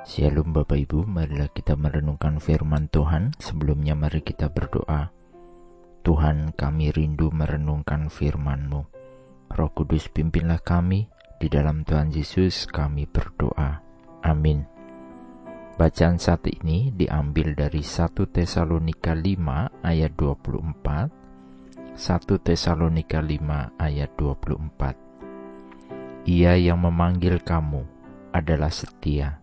Shalom Bapak Ibu, marilah kita merenungkan firman Tuhan. Sebelumnya mari kita berdoa. Tuhan kami rindu merenungkan firman-Mu. Roh Kudus pimpinlah kami, di dalam Tuhan Yesus kami berdoa. Amin. Bacaan saat ini diambil dari 1 Tesalonika 5 ayat 24, 1 Tesalonika 5 ayat 24. Ia yang memanggil kamu adalah setia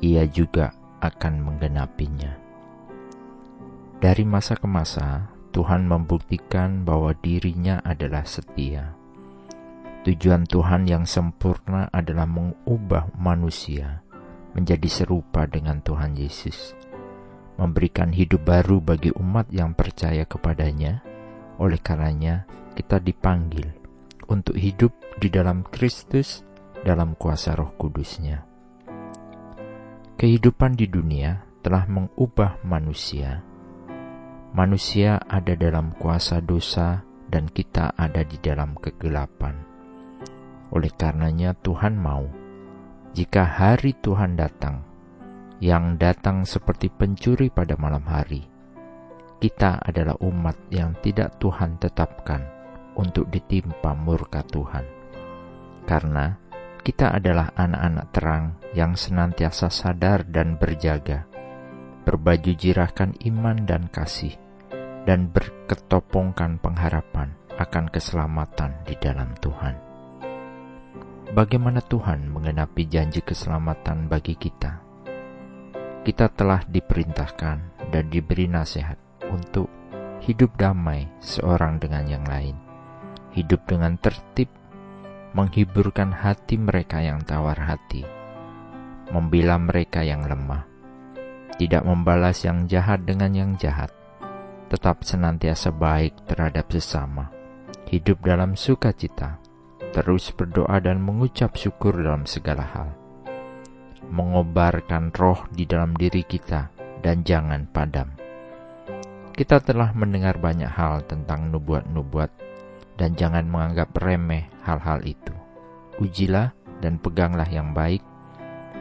ia juga akan menggenapinya. Dari masa ke masa, Tuhan membuktikan bahwa dirinya adalah setia. Tujuan Tuhan yang sempurna adalah mengubah manusia menjadi serupa dengan Tuhan Yesus, memberikan hidup baru bagi umat yang percaya kepadanya. Oleh karenanya, kita dipanggil untuk hidup di dalam Kristus dalam kuasa Roh Kudusnya. Kehidupan di dunia telah mengubah manusia. Manusia ada dalam kuasa dosa, dan kita ada di dalam kegelapan. Oleh karenanya, Tuhan mau jika hari Tuhan datang, yang datang seperti pencuri pada malam hari, kita adalah umat yang tidak Tuhan tetapkan untuk ditimpa murka Tuhan, karena kita adalah anak-anak terang yang senantiasa sadar dan berjaga, berbaju jirahkan iman dan kasih, dan berketopongkan pengharapan akan keselamatan di dalam Tuhan. Bagaimana Tuhan mengenapi janji keselamatan bagi kita? Kita telah diperintahkan dan diberi nasihat untuk hidup damai seorang dengan yang lain, hidup dengan tertib menghiburkan hati mereka yang tawar hati, membela mereka yang lemah, tidak membalas yang jahat dengan yang jahat, tetap senantiasa baik terhadap sesama, hidup dalam sukacita, terus berdoa dan mengucap syukur dalam segala hal, mengobarkan roh di dalam diri kita, dan jangan padam. Kita telah mendengar banyak hal tentang nubuat-nubuat dan jangan menganggap remeh hal-hal itu. Ujilah dan peganglah yang baik,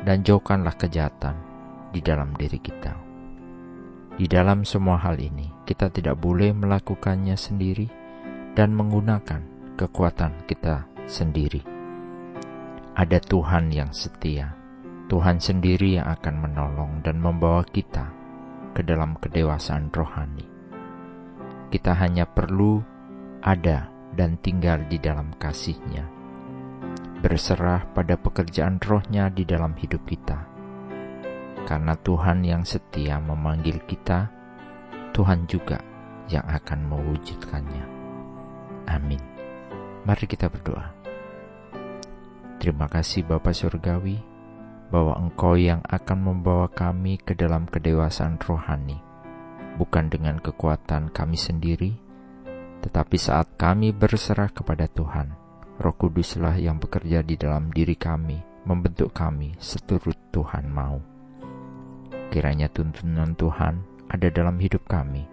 dan jauhkanlah kejahatan di dalam diri kita. Di dalam semua hal ini, kita tidak boleh melakukannya sendiri dan menggunakan kekuatan kita sendiri. Ada Tuhan yang setia, Tuhan sendiri yang akan menolong dan membawa kita ke dalam kedewasaan rohani. Kita hanya perlu ada dan tinggal di dalam kasihnya. Berserah pada pekerjaan rohnya di dalam hidup kita. Karena Tuhan yang setia memanggil kita, Tuhan juga yang akan mewujudkannya. Amin. Mari kita berdoa. Terima kasih Bapa Surgawi, bahwa Engkau yang akan membawa kami ke dalam kedewasaan rohani, bukan dengan kekuatan kami sendiri, tetapi saat kami berserah kepada Tuhan, Roh Kuduslah yang bekerja di dalam diri kami, membentuk kami seturut Tuhan mau. Kiranya tuntunan Tuhan ada dalam hidup kami,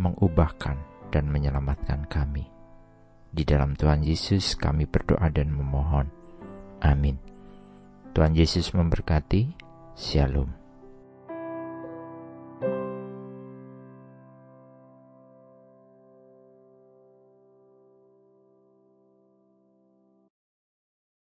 mengubahkan dan menyelamatkan kami. Di dalam Tuhan Yesus kami berdoa dan memohon. Amin. Tuhan Yesus memberkati. Shalom.